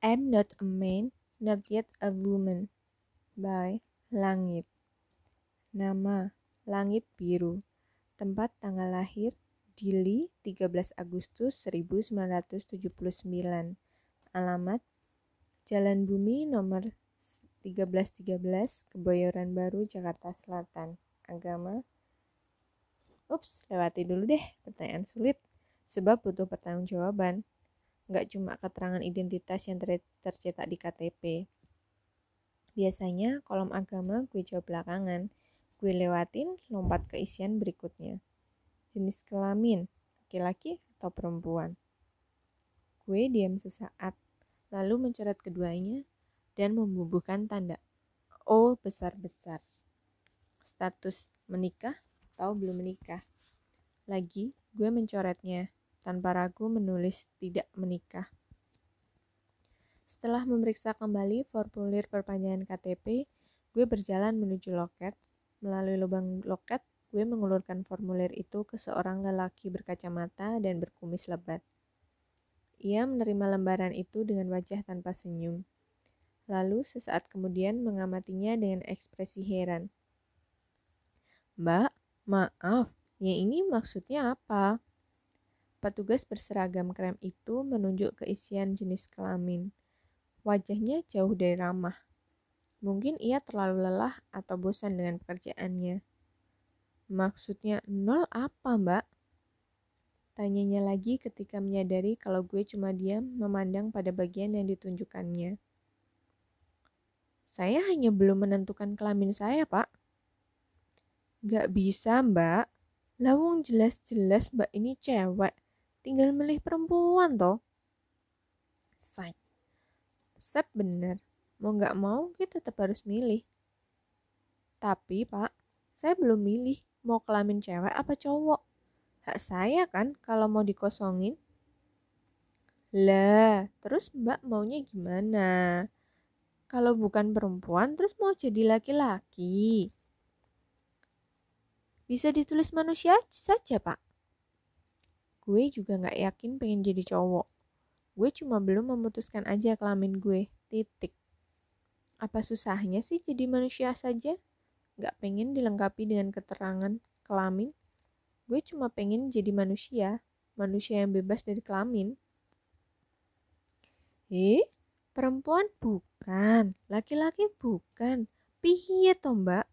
I'm not a man, not yet a woman. By Langit. Nama Langit Biru. Tempat tanggal lahir Dili 13 Agustus 1979. Alamat Jalan Bumi nomor 1313 Kebayoran Baru Jakarta Selatan. Agama Ups, lewati dulu deh pertanyaan sulit sebab butuh pertanggungjawaban nggak cuma keterangan identitas yang ter tercetak di KTP. Biasanya kolom agama gue jawab belakangan, gue lewatin lompat ke isian berikutnya. Jenis kelamin, laki-laki atau perempuan. Gue diam sesaat, lalu mencoret keduanya dan membubuhkan tanda O besar-besar. Status menikah atau belum menikah. Lagi, gue mencoretnya tanpa ragu menulis tidak menikah. Setelah memeriksa kembali formulir perpanjangan KTP, gue berjalan menuju loket. Melalui lubang loket, gue mengulurkan formulir itu ke seorang lelaki berkacamata dan berkumis lebat. Ia menerima lembaran itu dengan wajah tanpa senyum. Lalu sesaat kemudian mengamatinya dengan ekspresi heran. Mbak, maaf, yang ini maksudnya apa? Petugas berseragam krem itu menunjuk ke isian jenis kelamin. Wajahnya jauh dari ramah. Mungkin ia terlalu lelah atau bosan dengan pekerjaannya. Maksudnya nol apa, Mbak? Tanyanya lagi ketika menyadari kalau gue cuma diam memandang pada bagian yang ditunjukkannya. Saya hanya belum menentukan kelamin saya, Pak. Gak bisa, Mbak. Lawung jelas-jelas Mbak ini cewek tinggal milih perempuan toh. Say. Sep bener. Mau nggak mau kita tetap harus milih. Tapi pak saya belum milih mau kelamin cewek apa cowok. Hak saya kan kalau mau dikosongin. Lah terus mbak maunya gimana? Kalau bukan perempuan terus mau jadi laki-laki? Bisa ditulis manusia saja pak gue juga gak yakin pengen jadi cowok. Gue cuma belum memutuskan aja kelamin gue, titik. Apa susahnya sih jadi manusia saja? Gak pengen dilengkapi dengan keterangan kelamin? Gue cuma pengen jadi manusia, manusia yang bebas dari kelamin. Eh, perempuan bukan, laki-laki bukan. Piye toh mbak?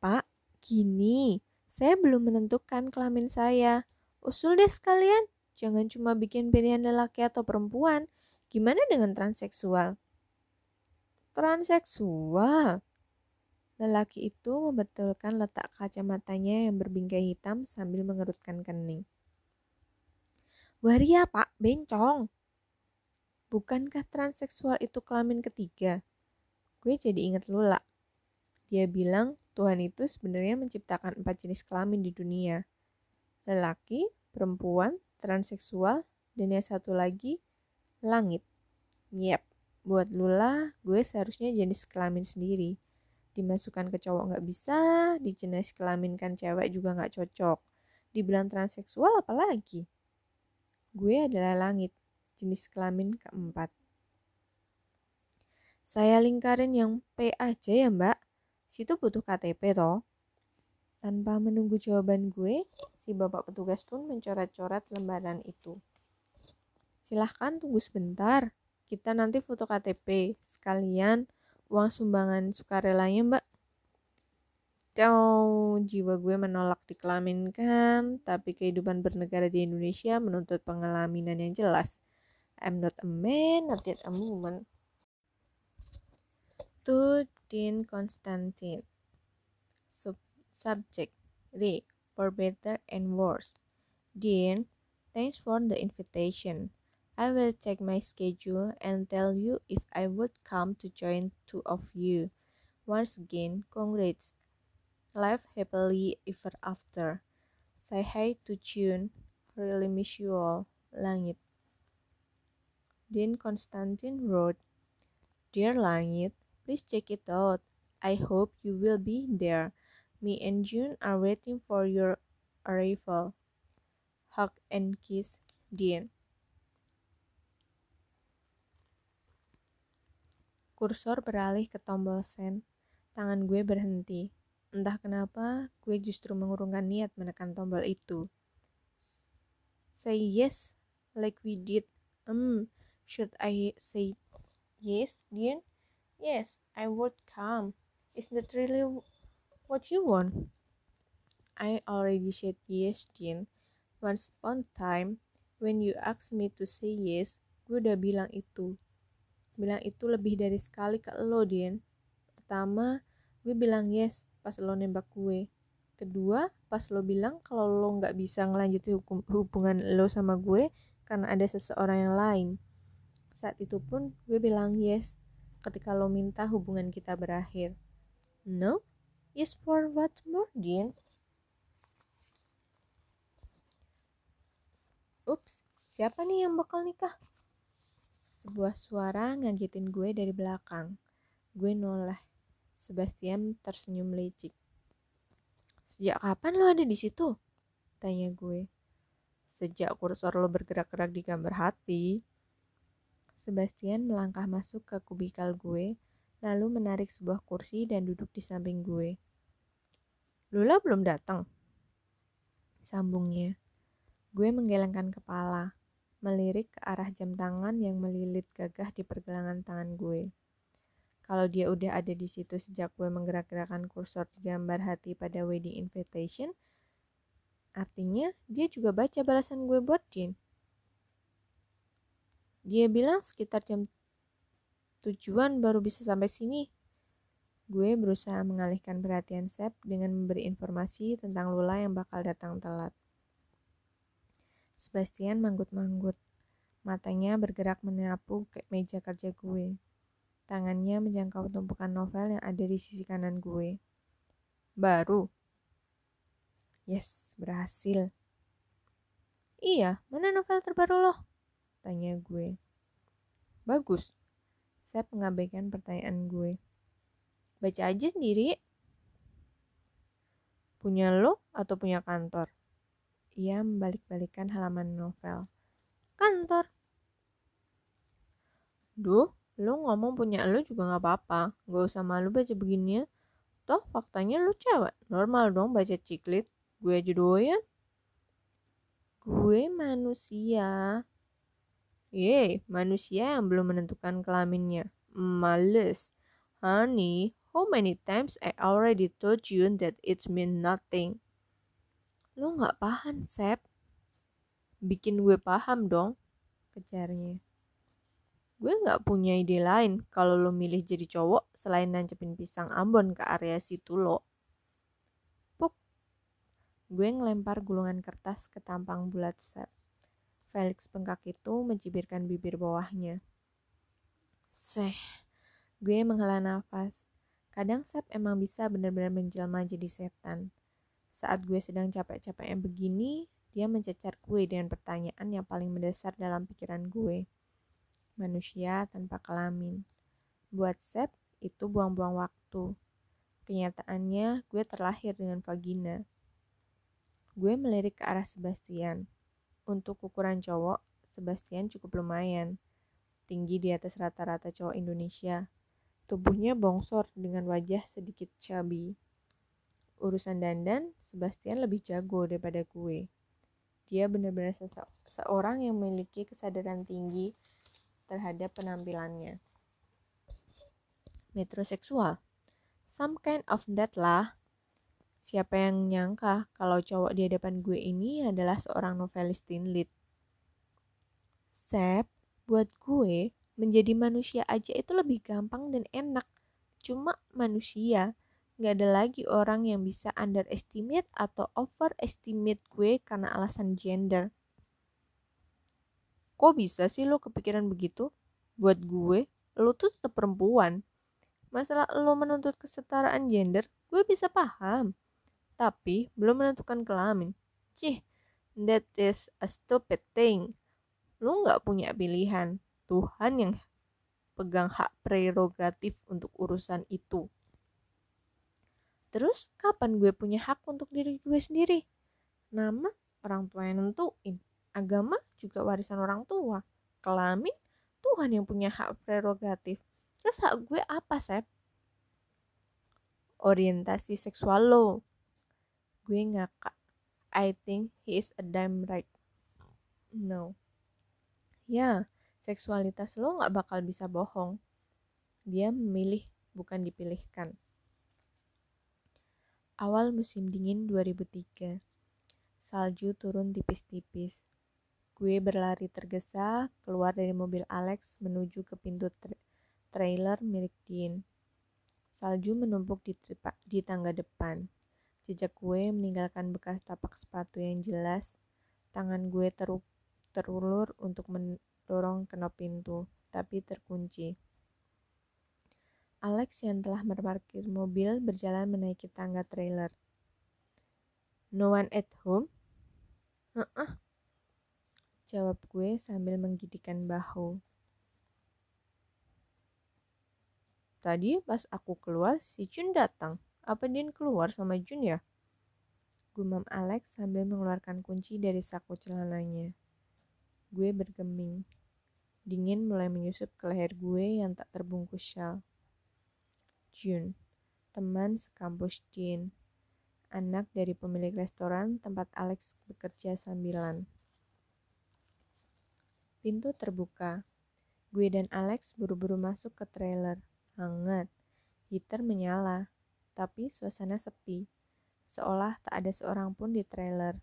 Pak, gini, saya belum menentukan kelamin saya. Usul deh sekalian, jangan cuma bikin pilihan lelaki atau perempuan. Gimana dengan transseksual? Transseksual? Lelaki itu membetulkan letak kacamatanya yang berbingkai hitam sambil mengerutkan kening. Waria pak, bencong. Bukankah transseksual itu kelamin ketiga? Gue jadi inget Lula. Dia bilang Tuhan itu sebenarnya menciptakan empat jenis kelamin di dunia lelaki, perempuan, transseksual, dan yang satu lagi, langit. Yep, buat Lula, gue seharusnya jenis kelamin sendiri. Dimasukkan ke cowok nggak bisa, dijenis kelaminkan cewek juga nggak cocok. Dibilang transseksual apalagi? Gue adalah langit, jenis kelamin keempat. Saya lingkarin yang P aja ya mbak. Situ butuh KTP toh. Tanpa menunggu jawaban gue, si bapak petugas pun mencoret-coret lembaran itu. Silahkan tunggu sebentar, kita nanti foto KTP, sekalian uang sumbangan sukarelanya mbak. Cow, jiwa gue menolak dikelaminkan, tapi kehidupan bernegara di Indonesia menuntut pengelaminan yang jelas. I'm not a man, not yet a woman. To Dean Constantine Subject Re for better and worse. Dean, thanks for the invitation. I will check my schedule and tell you if I would come to join two of you. Once again, congrats. Live happily ever after. Say hi to June. Really miss you all. Langit. Dean Constantine wrote, Dear Langit, please check it out. I hope you will be there. Me and June are waiting for your arrival. Hug and kiss, Dean. Kursor beralih ke tombol send. Tangan gue berhenti. Entah kenapa, gue justru mengurungkan niat menekan tombol itu. Say yes, like we did. Um, should I say yes, Dean? Yes, I would come. Is that really what you want? I already said yes, Dean. Once upon time, when you asked me to say yes, gue udah bilang itu. Bilang itu lebih dari sekali ke lo Din pertama gue bilang yes pas lo nembak gue. Kedua pas lo bilang kalau lo nggak bisa ngelanjutin hubungan lo sama gue karena ada seseorang yang lain. Saat itu pun gue bilang yes ketika lo minta hubungan kita berakhir. No yes for what more Din Ups, siapa nih yang bakal nikah? Sebuah suara ngagetin gue dari belakang. Gue noleh. Sebastian tersenyum lecik. Sejak kapan lo ada di situ? Tanya gue. Sejak kursor lo bergerak-gerak di gambar hati. Sebastian melangkah masuk ke kubikal gue, lalu menarik sebuah kursi dan duduk di samping gue. Lula belum datang. Sambungnya. Gue menggelengkan kepala melirik ke arah jam tangan yang melilit gagah di pergelangan tangan gue. Kalau dia udah ada di situ sejak gue menggerak-gerakkan kursor di gambar hati pada wedding invitation, artinya dia juga baca balasan gue buat Jin. Dia bilang sekitar jam tujuan baru bisa sampai sini. Gue berusaha mengalihkan perhatian Sep dengan memberi informasi tentang Lula yang bakal datang telat. Sebastian manggut-manggut. Matanya bergerak menyapu ke meja kerja gue. Tangannya menjangkau tumpukan novel yang ada di sisi kanan gue. Baru. Yes, berhasil. Iya, mana novel terbaru lo? Tanya gue. Bagus. Saya mengabaikan pertanyaan gue. Baca aja sendiri. Punya lo atau punya kantor? Ia membalik-balikan halaman novel. Kantor. Duh, lu ngomong punya lu juga gak apa-apa. Gak usah malu baca begini ya. Toh faktanya lu cewek. Normal dong baca ciklit. Gue aja doyan. Gue manusia. Yeay, manusia yang belum menentukan kelaminnya. Males. Honey, how many times I already told you that it mean nothing? Lo gak paham, Sep. Bikin gue paham dong, kejarnya. Gue gak punya ide lain kalau lo milih jadi cowok selain nancepin pisang Ambon ke area situ lo. Puk. Gue ngelempar gulungan kertas ke tampang bulat Sep. Felix bengkak itu mencibirkan bibir bawahnya. Seh, gue menghela nafas. Kadang Sep emang bisa benar-benar menjelma jadi setan. Saat gue sedang capek-capeknya begini, dia mencecar gue dengan pertanyaan yang paling mendasar dalam pikiran gue. Manusia tanpa kelamin. Buat Sep, itu buang-buang waktu. Kenyataannya, gue terlahir dengan vagina. Gue melirik ke arah Sebastian. Untuk ukuran cowok, Sebastian cukup lumayan. Tinggi di atas rata-rata cowok Indonesia. Tubuhnya bongsor dengan wajah sedikit chubby. Urusan dandan, Sebastian lebih jago daripada gue. Dia benar-benar seorang yang memiliki kesadaran tinggi terhadap penampilannya. Metroseksual. Some kind of that lah. Siapa yang nyangka kalau cowok di hadapan gue ini adalah seorang novelis teen lead. Sep, buat gue, menjadi manusia aja itu lebih gampang dan enak. Cuma manusia, nggak ada lagi orang yang bisa underestimate atau overestimate gue karena alasan gender. Kok bisa sih lo kepikiran begitu? Buat gue, lo tuh tetap perempuan. Masalah lo menuntut kesetaraan gender, gue bisa paham. Tapi belum menentukan kelamin. Cih, that is a stupid thing. Lo nggak punya pilihan. Tuhan yang pegang hak prerogatif untuk urusan itu. Terus kapan gue punya hak untuk diri gue sendiri? Nama orang tua yang nentuin. Agama juga warisan orang tua. Kelamin Tuhan yang punya hak prerogatif. Terus hak gue apa, Sep? Orientasi seksual lo. Gue ngakak. I think he is a damn right. No. Ya, seksualitas lo gak bakal bisa bohong. Dia memilih, bukan dipilihkan. Awal musim dingin 2003. Salju turun tipis-tipis. Gue berlari tergesa keluar dari mobil Alex menuju ke pintu tra trailer milik Dean. Salju menumpuk di, di tangga depan. Jejak gue meninggalkan bekas tapak sepatu yang jelas. Tangan gue teru terulur untuk mendorong kenop pintu, tapi terkunci. Alex yang telah memarkir mobil berjalan menaiki tangga trailer. No one at home? Heeh. Jawab gue sambil menggigitkan bahu. Tadi pas aku keluar, si Jun datang. Apa Din keluar sama Jun ya? Gumam Alex sambil mengeluarkan kunci dari saku celananya. Gue bergeming. Dingin mulai menyusup ke leher gue yang tak terbungkus syal. Jun, teman sekampus Dean, anak dari pemilik restoran tempat Alex bekerja sambilan. Pintu terbuka. Gue dan Alex buru-buru masuk ke trailer. Hangat. Heater menyala. Tapi suasana sepi. Seolah tak ada seorang pun di trailer.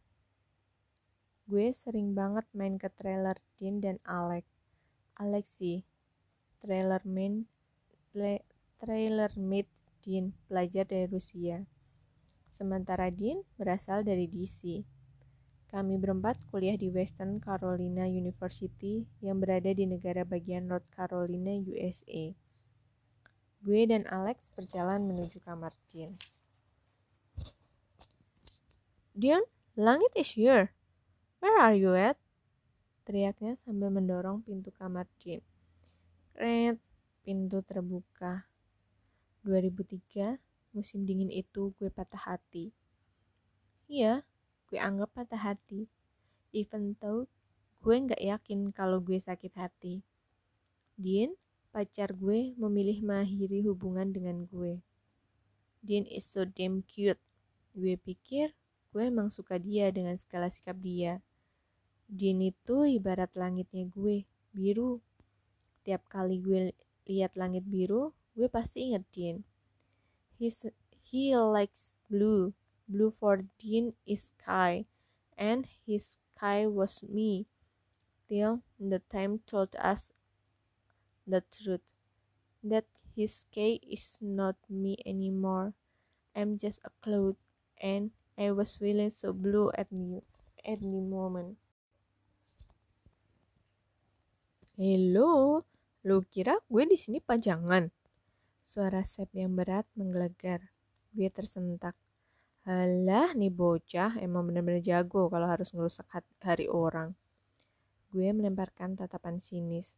Gue sering banget main ke trailer Dean dan Alex. Alex sih. Trailer main trailer made Dean, pelajar dari Rusia. Sementara Dean berasal dari DC. Kami berempat kuliah di Western Carolina University yang berada di negara bagian North Carolina, USA. Gue dan Alex berjalan menuju kamar Dean. Dean, langit is here. Where are you at? Teriaknya sambil mendorong pintu kamar Dean. Kret, pintu terbuka. 2003, musim dingin itu gue patah hati. Iya, gue anggap patah hati. Even though gue nggak yakin kalau gue sakit hati. Dean, pacar gue memilih mengakhiri hubungan dengan gue. Dean is so damn cute. Gue pikir gue emang suka dia dengan segala sikap dia. Dean itu ibarat langitnya gue, biru. Tiap kali gue lihat langit biru, gue pasti inget Dean. He's, he likes blue. Blue for Dean is sky, and his sky was me. Till the time told us the truth that his sky is not me anymore. I'm just a cloud, and I was feeling so blue at the at the moment. Hello, lu kira gue di sini pajangan? Suara Sep yang berat menggelegar. Gue tersentak. Alah, nih bocah emang bener-bener jago kalau harus ngerusak hari orang. Gue melemparkan tatapan sinis.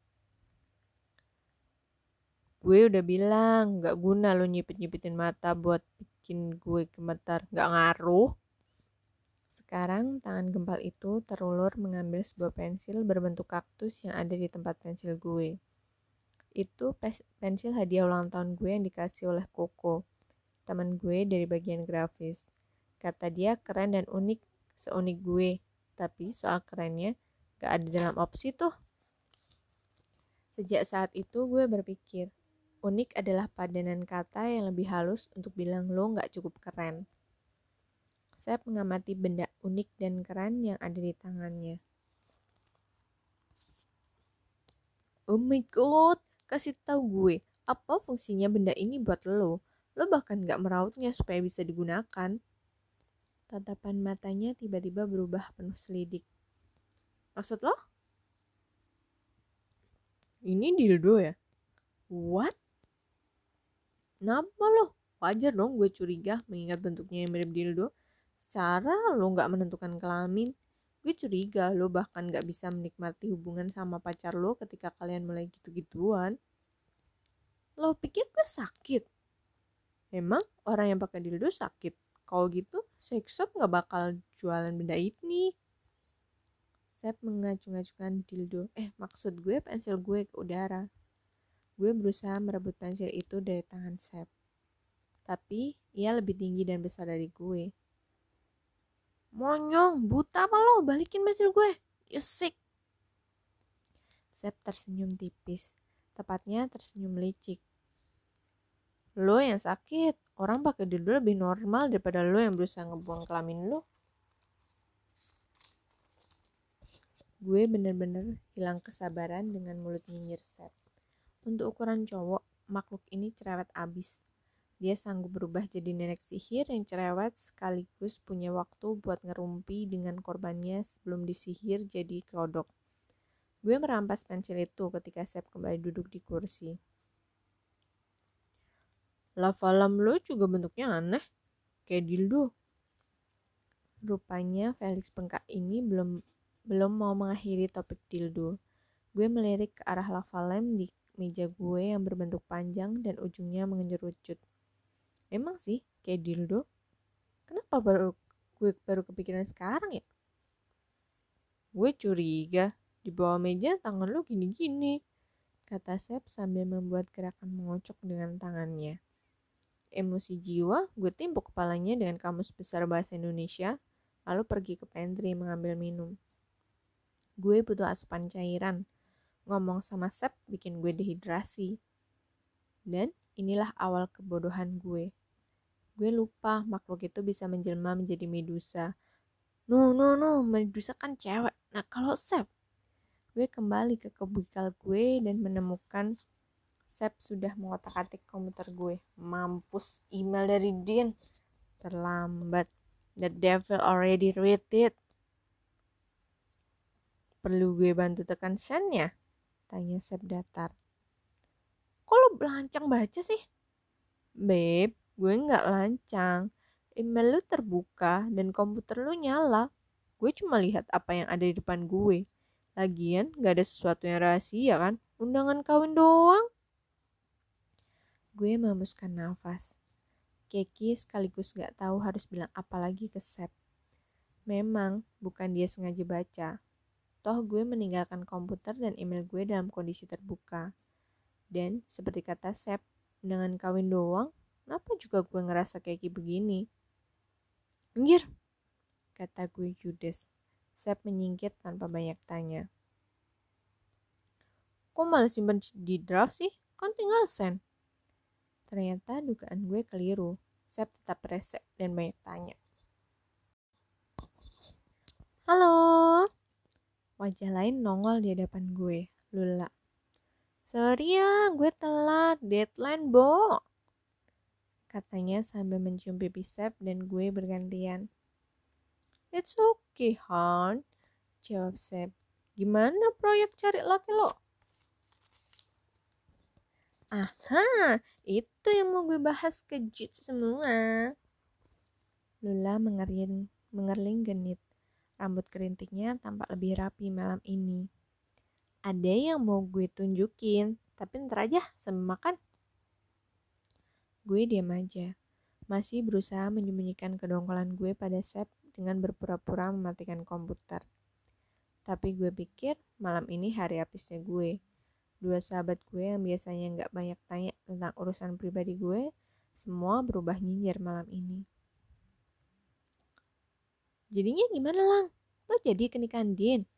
Gue udah bilang, gak guna lo nyipit-nyipitin mata buat bikin gue gemetar. Gak ngaruh. Sekarang tangan gempal itu terulur mengambil sebuah pensil berbentuk kaktus yang ada di tempat pensil gue itu pensil hadiah ulang tahun gue yang dikasih oleh Koko, teman gue dari bagian grafis. Kata dia keren dan unik, seunik gue. Tapi soal kerennya gak ada dalam opsi tuh. Sejak saat itu gue berpikir, unik adalah padanan kata yang lebih halus untuk bilang lo gak cukup keren. Saya mengamati benda unik dan keren yang ada di tangannya. Oh my god, kasih tahu gue apa fungsinya benda ini buat lo. Lo bahkan gak merautnya supaya bisa digunakan. Tatapan matanya tiba-tiba berubah penuh selidik. Maksud lo? Ini dildo ya? What? Kenapa lo? Wajar dong gue curiga mengingat bentuknya yang mirip dildo. Secara lo gak menentukan kelamin. Gue curiga lo bahkan gak bisa menikmati hubungan sama pacar lo ketika kalian mulai gitu-gituan. Lo pikir gue sakit? Emang orang yang pakai dildo sakit? Kalau gitu, sex shop gak bakal jualan benda ini. Sep mengacu-ngacukan dildo. Eh, maksud gue pensil gue ke udara. Gue berusaha merebut pensil itu dari tangan Sep. Tapi ia lebih tinggi dan besar dari gue. Monyong, buta apa lo? Balikin pensil gue. You sick. Sep tersenyum tipis. Tepatnya tersenyum licik. Lo yang sakit. Orang pakai dildo lebih normal daripada lo yang berusaha ngebuang kelamin lo. Gue bener-bener hilang kesabaran dengan mulut nyinyir Sep. Untuk ukuran cowok, makhluk ini cerewet abis. Dia sanggup berubah jadi nenek sihir yang cerewet sekaligus punya waktu buat ngerumpi dengan korbannya sebelum disihir jadi kodok. Gue merampas pensil itu ketika Sep kembali duduk di kursi. Lavalam lo juga bentuknya aneh, kayak dildo. Rupanya Felix bengkak ini belum belum mau mengakhiri topik dildo. Gue melirik ke arah lava lamp di meja gue yang berbentuk panjang dan ujungnya mengerucut. Emang sih, kayak dildo. Kenapa baru gue baru kepikiran sekarang ya? Gue curiga, di bawah meja tangan lo gini-gini. Kata Sep sambil membuat gerakan mengocok dengan tangannya. Emosi jiwa, gue timpuk kepalanya dengan kamus besar bahasa Indonesia, lalu pergi ke pantry mengambil minum. Gue butuh asupan cairan, ngomong sama Sep bikin gue dehidrasi. Dan inilah awal kebodohan gue. Gue lupa makhluk itu bisa menjelma menjadi Medusa. No, no, no, Medusa kan cewek. Nah, kalau Sep? Gue kembali ke kubikal gue dan menemukan Sep sudah mengotak-atik komputer gue. Mampus, email dari Dean. Terlambat. The devil already read it. Perlu gue bantu tekan send ya? Tanya Sep datar. Kok lo lancang baca sih? Beb, gue nggak lancang. Email lu terbuka dan komputer lu nyala. Gue cuma lihat apa yang ada di depan gue. Lagian gak ada sesuatu yang rahasia kan? Undangan kawin doang. Gue memuskan nafas. Keki sekaligus gak tahu harus bilang apa lagi ke Sep. Memang bukan dia sengaja baca, Toh gue meninggalkan komputer dan email gue dalam kondisi terbuka. Dan seperti kata Sep, dengan kawin doang, kenapa juga gue ngerasa kayak begini? Minggir, kata gue judes. Sep menyingkir tanpa banyak tanya. Kok malah simpan di draft sih? Kan tinggal send. Ternyata dugaan gue keliru. Sep tetap resek dan banyak tanya. Wajah lain nongol di hadapan gue, Lula. Sorry ya, gue telat. Deadline, Bo. Katanya sambil mencium pipi Sep dan gue bergantian. It's okay, Han. Jawab Sep. Gimana proyek cari laki lo? Aha, itu yang mau gue bahas kejut semua. Lula mengerling, mengerling genit. Rambut kerintiknya tampak lebih rapi malam ini. Ada yang mau gue tunjukin, tapi ntar aja sambil makan. Gue diam aja, masih berusaha menyembunyikan kedongkolan gue pada Sep dengan berpura-pura mematikan komputer. Tapi gue pikir malam ini hari habisnya gue. Dua sahabat gue yang biasanya nggak banyak tanya tentang urusan pribadi gue, semua berubah nyinyir malam ini. Jadinya gimana lang? Lo jadi kenikahan Din?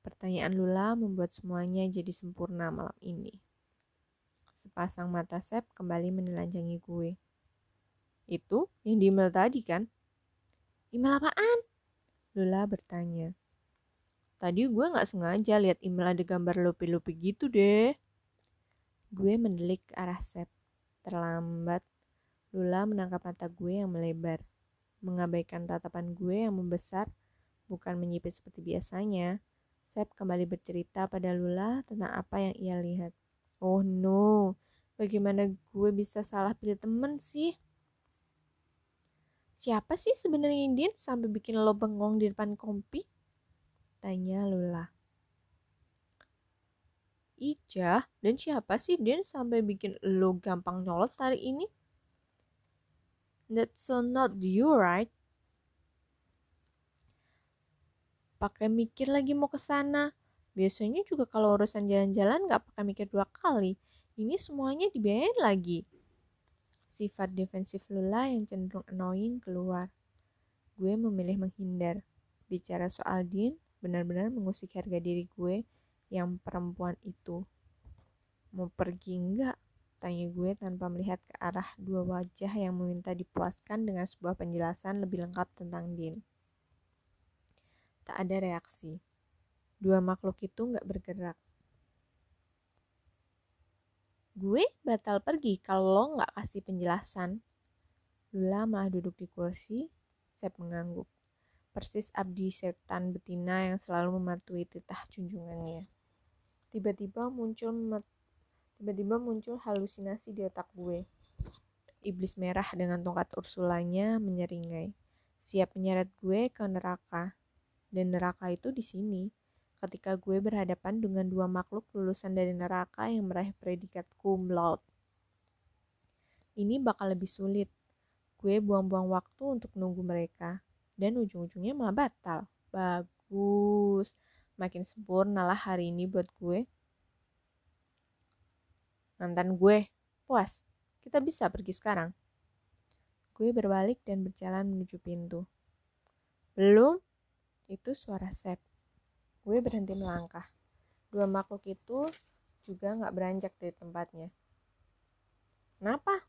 Pertanyaan Lula membuat semuanya jadi sempurna malam ini. Sepasang mata Sep kembali menelanjangi gue. Itu yang di email tadi kan? Email apaan? Lula bertanya. Tadi gue gak sengaja lihat email ada gambar lupi-lupi gitu deh. Gue mendelik ke arah Sep. Terlambat, Lula menangkap mata gue yang melebar mengabaikan tatapan gue yang membesar, bukan menyipit seperti biasanya. Sep kembali bercerita pada Lula tentang apa yang ia lihat. Oh no, bagaimana gue bisa salah pilih temen sih? Siapa sih sebenarnya Din sampai bikin lo bengong di depan kompi? Tanya Lula. Ija, dan siapa sih Din sampai bikin lo gampang nyolot hari ini? That's so not you, right? Pakai mikir lagi mau ke sana. Biasanya juga kalau urusan jalan-jalan gak pakai mikir dua kali. Ini semuanya dibiayain lagi. Sifat defensif Lula yang cenderung annoying keluar. Gue memilih menghindar. Bicara soal Din benar-benar mengusik harga diri gue yang perempuan itu. Mau pergi enggak? Tanya gue tanpa melihat ke arah dua wajah yang meminta dipuaskan dengan sebuah penjelasan lebih lengkap tentang Din. Tak ada reaksi. Dua makhluk itu nggak bergerak. Gue batal pergi kalau lo nggak kasih penjelasan. Lula malah duduk di kursi, Sep mengangguk. Persis abdi setan betina yang selalu mematuhi titah junjungannya. Tiba-tiba muncul tiba-tiba muncul halusinasi di otak gue. Iblis merah dengan tongkat Ursulanya menyeringai, siap menyeret gue ke neraka. Dan neraka itu di sini ketika gue berhadapan dengan dua makhluk lulusan dari neraka yang meraih predikat cum laude. Ini bakal lebih sulit. Gue buang-buang waktu untuk nunggu mereka. Dan ujung-ujungnya malah batal. Bagus. Makin sempurna lah hari ini buat gue. Mantan gue, puas. Kita bisa pergi sekarang. Gue berbalik dan berjalan menuju pintu. Belum? Itu suara Sep. Gue berhenti melangkah. Dua makhluk itu juga gak beranjak dari tempatnya. Kenapa?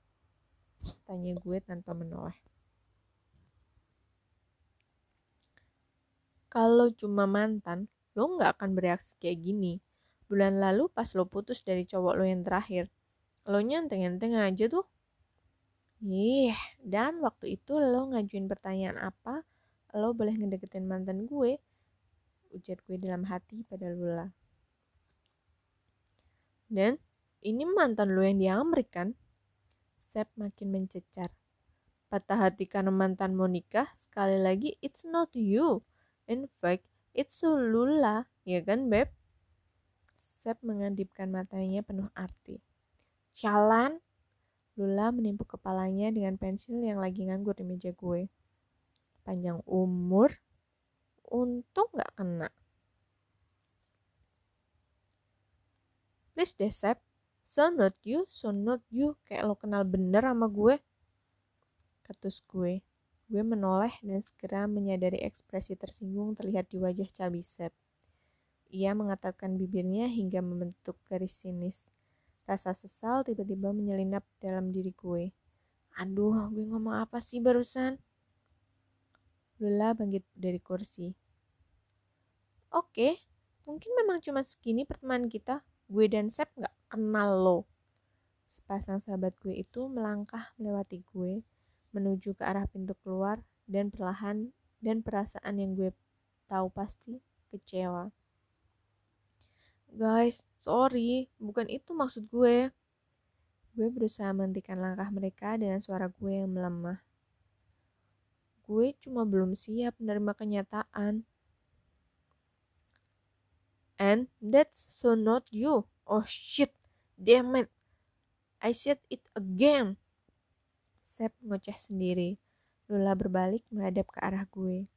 Tanya gue tanpa menoleh. Kalau cuma mantan, lo gak akan bereaksi kayak gini. Bulan lalu pas lo putus dari cowok lo yang terakhir, lo nyenteng-nyenteng aja tuh. Ih, dan waktu itu lo ngajuin pertanyaan apa, lo boleh ngedeketin mantan gue, ujar gue dalam hati pada Lula. Dan ini mantan lu yang di Amerika kan? Sep makin mencecar. Patah hati karena mantan mau nikah, sekali lagi it's not you. In fact, it's Lula, ya kan Beb? Sep mengedipkan matanya penuh arti. Jalan! Lula menimpuk kepalanya dengan pensil yang lagi nganggur di meja gue. Panjang umur, Untung gak kena. Please deh, Sep. So not you, so not you. Kayak lo kenal bener sama gue. Ketus gue. Gue menoleh dan segera menyadari ekspresi tersinggung terlihat di wajah cabi Sep. Ia mengatatkan bibirnya hingga membentuk garis sinis. Rasa sesal tiba-tiba menyelinap dalam diri gue. Aduh, gue ngomong apa sih barusan? Lula bangkit dari kursi. Oke, mungkin memang cuma segini pertemanan kita. Gue dan Sep gak kenal lo. Sepasang sahabat gue itu melangkah melewati gue, menuju ke arah pintu keluar, dan perlahan dan perasaan yang gue tahu pasti kecewa. Guys, sorry, bukan itu maksud gue. Gue berusaha menghentikan langkah mereka dengan suara gue yang melemah. Gue cuma belum siap menerima kenyataan. And that's so not you. Oh shit, damn it. I said it again. Sep ngoceh sendiri. Lula berbalik menghadap ke arah gue.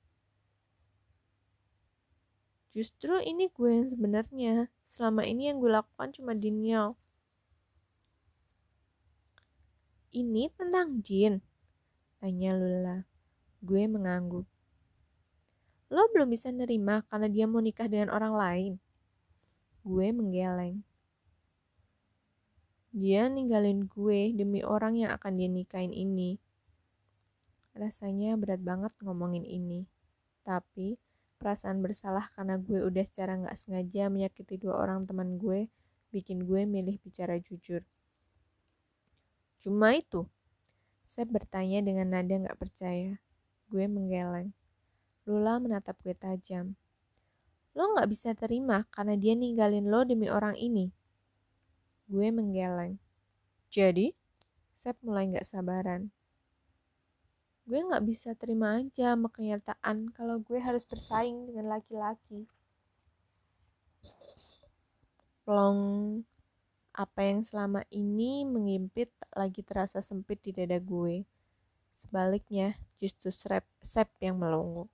Justru ini gue yang sebenarnya. Selama ini yang gue lakukan cuma denial. Ini tentang Jin? Tanya Lula. Gue mengangguk. Lo belum bisa nerima karena dia mau nikah dengan orang lain. Gue menggeleng. Dia ninggalin gue demi orang yang akan dia nikahin ini. Rasanya berat banget ngomongin ini. Tapi, perasaan bersalah karena gue udah secara gak sengaja menyakiti dua orang teman gue, bikin gue milih bicara jujur. Cuma itu, saya bertanya dengan nada gak percaya. Gue menggeleng. Lula menatap gue tajam. Lo gak bisa terima karena dia ninggalin lo demi orang ini. Gue menggeleng. Jadi, Sep mulai gak sabaran. Gue gak bisa terima aja sama kenyataan kalau gue harus bersaing dengan laki-laki. Plong, apa yang selama ini mengimpit lagi terasa sempit di dada gue. Sebaliknya, justru Sep, Sep yang melongo.